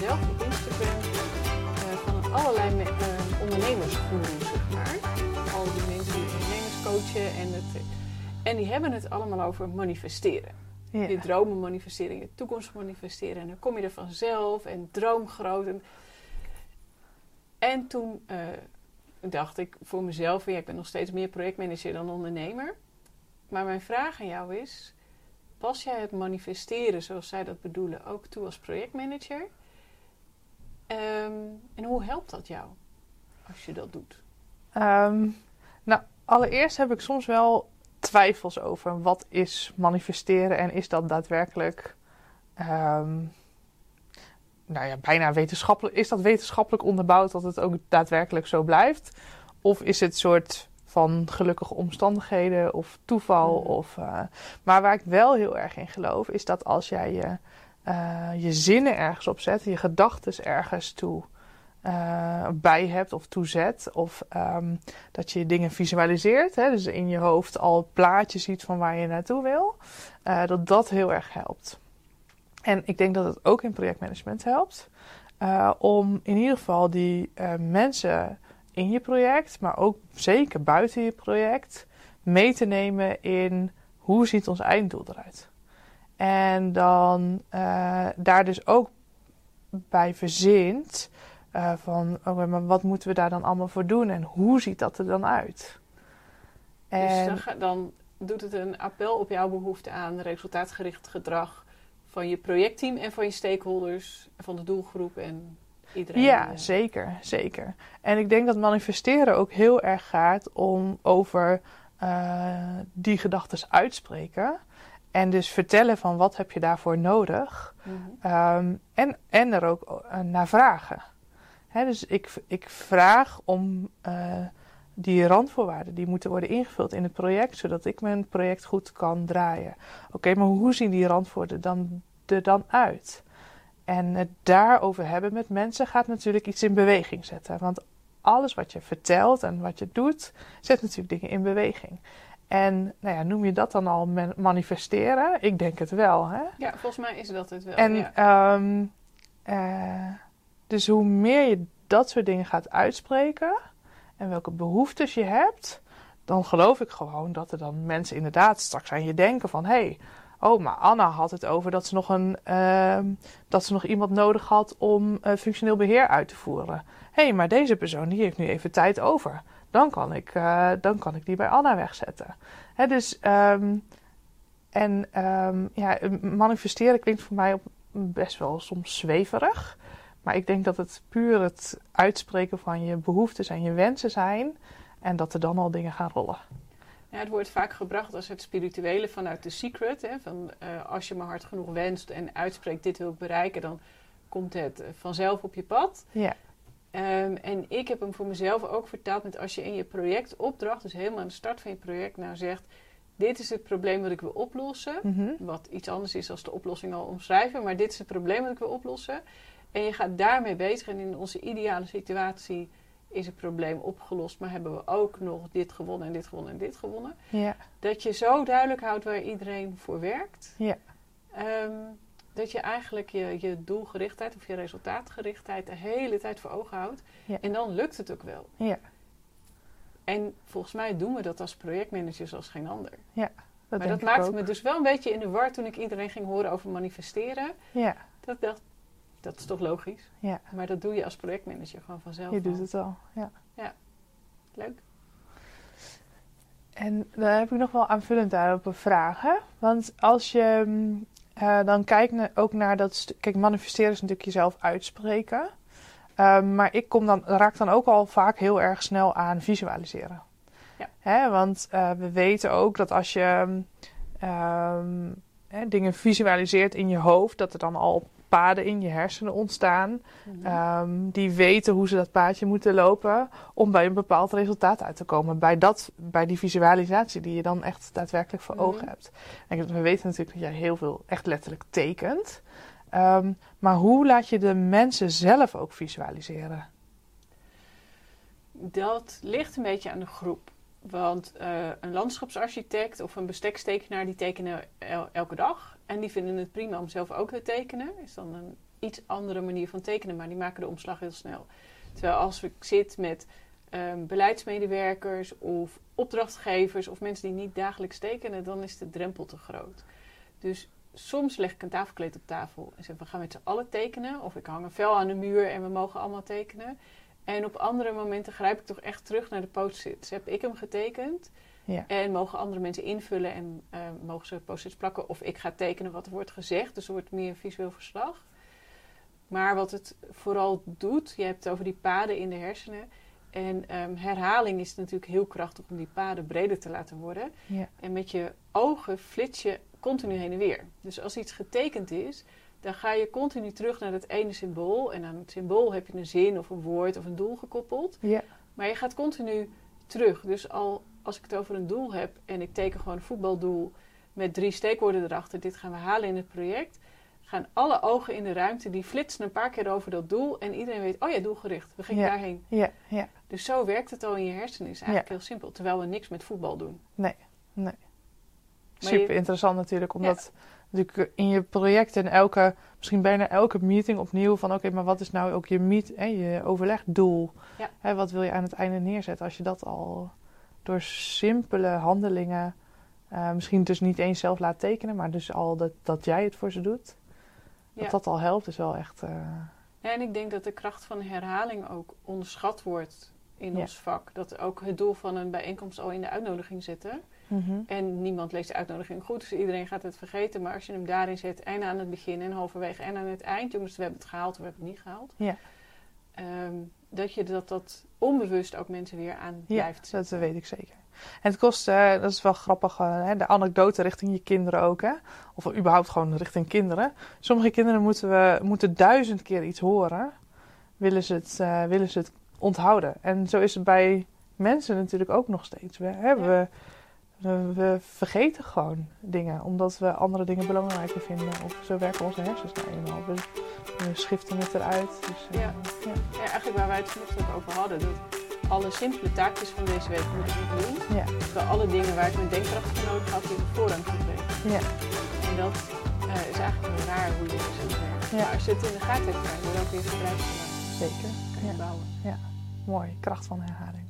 zelf op Instagram uh, van allerlei uh, ondernemersgoeroes, zeg maar. Al die mensen die ondernemers coachen. En, het, en die hebben het allemaal over manifesteren. Ja. Je dromen manifesteren, je toekomst manifesteren. En dan kom je er vanzelf en droom groot. En, en toen uh, dacht ik voor mezelf, ja, ik ben nog steeds meer projectmanager dan ondernemer. Maar mijn vraag aan jou is, pas jij het manifesteren zoals zij dat bedoelen ook toe als projectmanager? Hoe helpt dat jou als je dat doet? Um, nou, allereerst heb ik soms wel twijfels over wat is manifesteren en is dat daadwerkelijk, um, nou ja, bijna wetenschappelijk, is dat wetenschappelijk onderbouwd dat het ook daadwerkelijk zo blijft? Of is het soort van gelukkige omstandigheden of toeval? Mm. Of, uh, maar waar ik wel heel erg in geloof, is dat als jij je, uh, je zinnen ergens op zet, je gedachten ergens toe uh, bij hebt of toezet. Of um, dat je dingen visualiseert. Hè, dus in je hoofd al plaatjes ziet van waar je naartoe wil. Uh, dat dat heel erg helpt. En ik denk dat het ook in projectmanagement helpt. Uh, om in ieder geval die mensen in je project, maar ook zeker buiten je project, mee te nemen in hoe ziet ons einddoel eruit. En dan daar dus ook bij verzint uh, van, oh, maar wat moeten we daar dan allemaal voor doen en hoe ziet dat er dan uit? En... Dus dan, dan, doet het een appel op jouw behoefte aan resultaatgericht gedrag van je projectteam en van je stakeholders, van de doelgroep en iedereen. Ja, zeker, zeker. En ik denk dat manifesteren ook heel erg gaat om over uh, die gedachten uitspreken. En dus vertellen van wat heb je daarvoor nodig. Mm-hmm. Um, en, en er ook uh, naar vragen. He, dus ik, ik vraag om uh, die randvoorwaarden die moeten worden ingevuld in het project, zodat ik mijn project goed kan draaien. Oké, okay, maar hoe zien die randvoorwaarden dan, er dan uit? En het daarover hebben met mensen gaat natuurlijk iets in beweging zetten. Want alles wat je vertelt en wat je doet, zet natuurlijk dingen in beweging. En nou ja, noem je dat dan al manifesteren? Ik denk het wel. Hè? Ja, volgens mij is dat het wel. En ja. um, uh, dus hoe meer je dat soort dingen gaat uitspreken en welke behoeftes je hebt, dan geloof ik gewoon dat er dan mensen inderdaad straks aan je denken van hé, hey, oh, maar Anna had het over dat ze nog, een, uh, dat ze nog iemand nodig had om uh, functioneel beheer uit te voeren. Hé, hey, maar deze persoon die heeft nu even tijd over. Dan kan ik, uh, dan kan ik die bij Anna wegzetten. Hè, dus, um, en um, ja, manifesteren klinkt voor mij op best wel soms zweverig. Maar ik denk dat het puur het uitspreken van je behoeftes en je wensen zijn. En dat er dan al dingen gaan rollen. Ja, het wordt vaak gebracht als het spirituele vanuit de secret. Hè, van, uh, als je maar hard genoeg wenst en uitspreekt, dit wil ik bereiken, dan komt het vanzelf op je pad. Ja. Um, en ik heb hem voor mezelf ook vertaald met als je in je projectopdracht, dus helemaal aan de start van je project, nou zegt: Dit is het probleem wat ik wil oplossen. Mhm. Wat iets anders is dan de oplossing al omschrijven, maar dit is het probleem wat ik wil oplossen. En je gaat daarmee bezig. En in onze ideale situatie is het probleem opgelost. Maar hebben we ook nog dit gewonnen en dit gewonnen en dit gewonnen. Ja. Dat je zo duidelijk houdt waar iedereen voor werkt. Ja. Um, dat je eigenlijk je, je doelgerichtheid of je resultaatgerichtheid de hele tijd voor ogen houdt. Ja. En dan lukt het ook wel. Ja. En volgens mij doen we dat als projectmanagers als geen ander. Ja, dat maar dat maakte ook. me dus wel een beetje in de war toen ik iedereen ging horen over manifesteren. Ja, Dat ik dacht, dat is toch logisch? ja. Maar dat doe je als projectmanager gewoon vanzelf. Je doet het al. Ja. Leuk. En dan heb ik nog wel aanvullend daarop een vraag. Hè? Want als je mm, eh, dan kijkt na- ook naar dat... Kijk, manifesteren is natuurlijk jezelf uitspreken. Ehm, maar ik kom dan, raak dan ook al vaak heel erg snel aan visualiseren. Ja. Hè? Want eh, we weten ook dat als je mm, ehm, hè, dingen visualiseert in je hoofd... dat er dan al paden in je hersenen ontstaan... Mhm. Ehm, die weten hoe ze dat paadje moeten lopen om bij een bepaald resultaat uit te komen. Bij, dat, bij die visualisatie die je dan echt daadwerkelijk voor Mhm. ogen hebt. En we weten natuurlijk dat jij heel veel echt letterlijk tekent. Ehm, maar hoe laat je de mensen zelf ook visualiseren? Dat ligt een beetje aan de groep. Want eh, een landschapsarchitect of een bestekstekenaar die tekenen el- elke dag. En die vinden het prima om zelf ook te tekenen. Is dan een iets andere manier van tekenen, maar die maken de omslag heel snel. Terwijl als ik zit met ehm, beleidsmedewerkers of opdrachtgevers of mensen die niet dagelijks tekenen, dan is de drempel te groot. Dus soms leg ik een tafelkleed op tafel en zeg we gaan met z'n allen tekenen. Of ik hang een vel aan de muur en we mogen allemaal tekenen. En op andere momenten grijp ik toch echt terug naar de post-its. Heb ik hem getekend Ja. en mogen andere mensen invullen en eh, mogen ze post-its plakken. Of ik ga tekenen wat er wordt gezegd. Dus er wordt meer visueel verslag. Maar wat het vooral doet, je hebt het over die paden in de hersenen. En ehm, herhaling is natuurlijk heel krachtig om die paden breder te laten worden. Ja. En met je ogen flits je continu heen en weer. Dus als iets getekend is, dan ga je continu terug naar dat ene symbool. En aan het symbool heb je een zin of een woord of een doel gekoppeld. Ja. Maar je gaat continu terug. Dus al als ik het over een doel heb en ik teken gewoon een voetbaldoel met drie steekwoorden erachter, dit gaan we halen in het project, gaan alle ogen in de ruimte, die flitsen een paar keer over dat doel en iedereen weet, oh ja, doelgericht, we gingen Ja. daarheen. Ja, ja. Dus zo werkt het al in je hersenen, is eigenlijk Ja. heel simpel, terwijl we niks met voetbal doen. Super interessant natuurlijk, omdat natuurlijk in je project en elke, misschien bijna elke meeting opnieuw van oké, maar wat is nou ook je meet, hè, je overlegdoel? Ja. Hè, wat wil je aan het einde neerzetten? Als je dat al door simpele handelingen, eh, misschien dus niet eens zelf laat tekenen, maar dus al dat, dat jij het voor ze doet, Ja. dat dat al helpt, is wel echt. eh, Ja, en ik denk dat de kracht van herhaling ook onderschat wordt in Ja. ons vak. Dat ook het doel van een bijeenkomst al in de uitnodiging zitten. Mhm. En niemand leest de uitnodiging goed, dus iedereen gaat het vergeten. Maar als je hem daarin zet, en aan het begin en halverwege en aan het eind, jongens, we hebben het gehaald, we hebben het niet gehaald. Ja. Ehm, dat je dat, dat onbewust ook mensen weer aan Ja, blijft dat zetten. weet ik zeker. En het kost, eh, dat is wel grappig, eh, hè, de anekdote richting je kinderen ook, hè? Of überhaupt gewoon richting kinderen. Sommige kinderen moeten, we, moeten duizend keer iets horen, willen ze, het, eh, willen ze het onthouden. En zo is het bij mensen natuurlijk ook nog steeds. We, hè, Ja. We, we, we vergeten gewoon dingen, omdat we andere dingen belangrijker vinden. Of zo werken onze hersens nou eenmaal. We, we schiften het eruit. Dus, eh, Ja. ja. Ja, eigenlijk waar wij het vanochtend ook over hadden, dat alle simpele taakjes van deze week moet ik nog doen. Ja. Terwijl alle dingen waar ik mijn denkkracht voor nodig had, die hebben voorrang gekregen. Ja. En dat eh, is eigenlijk heel raar hoe je zo werkt. Ja. Maar als je het in de gaten hebt, kan je er ook weer gebruik van maken. Zeker. Kan je Ja. bouwen. Mooi, kracht van herhaling.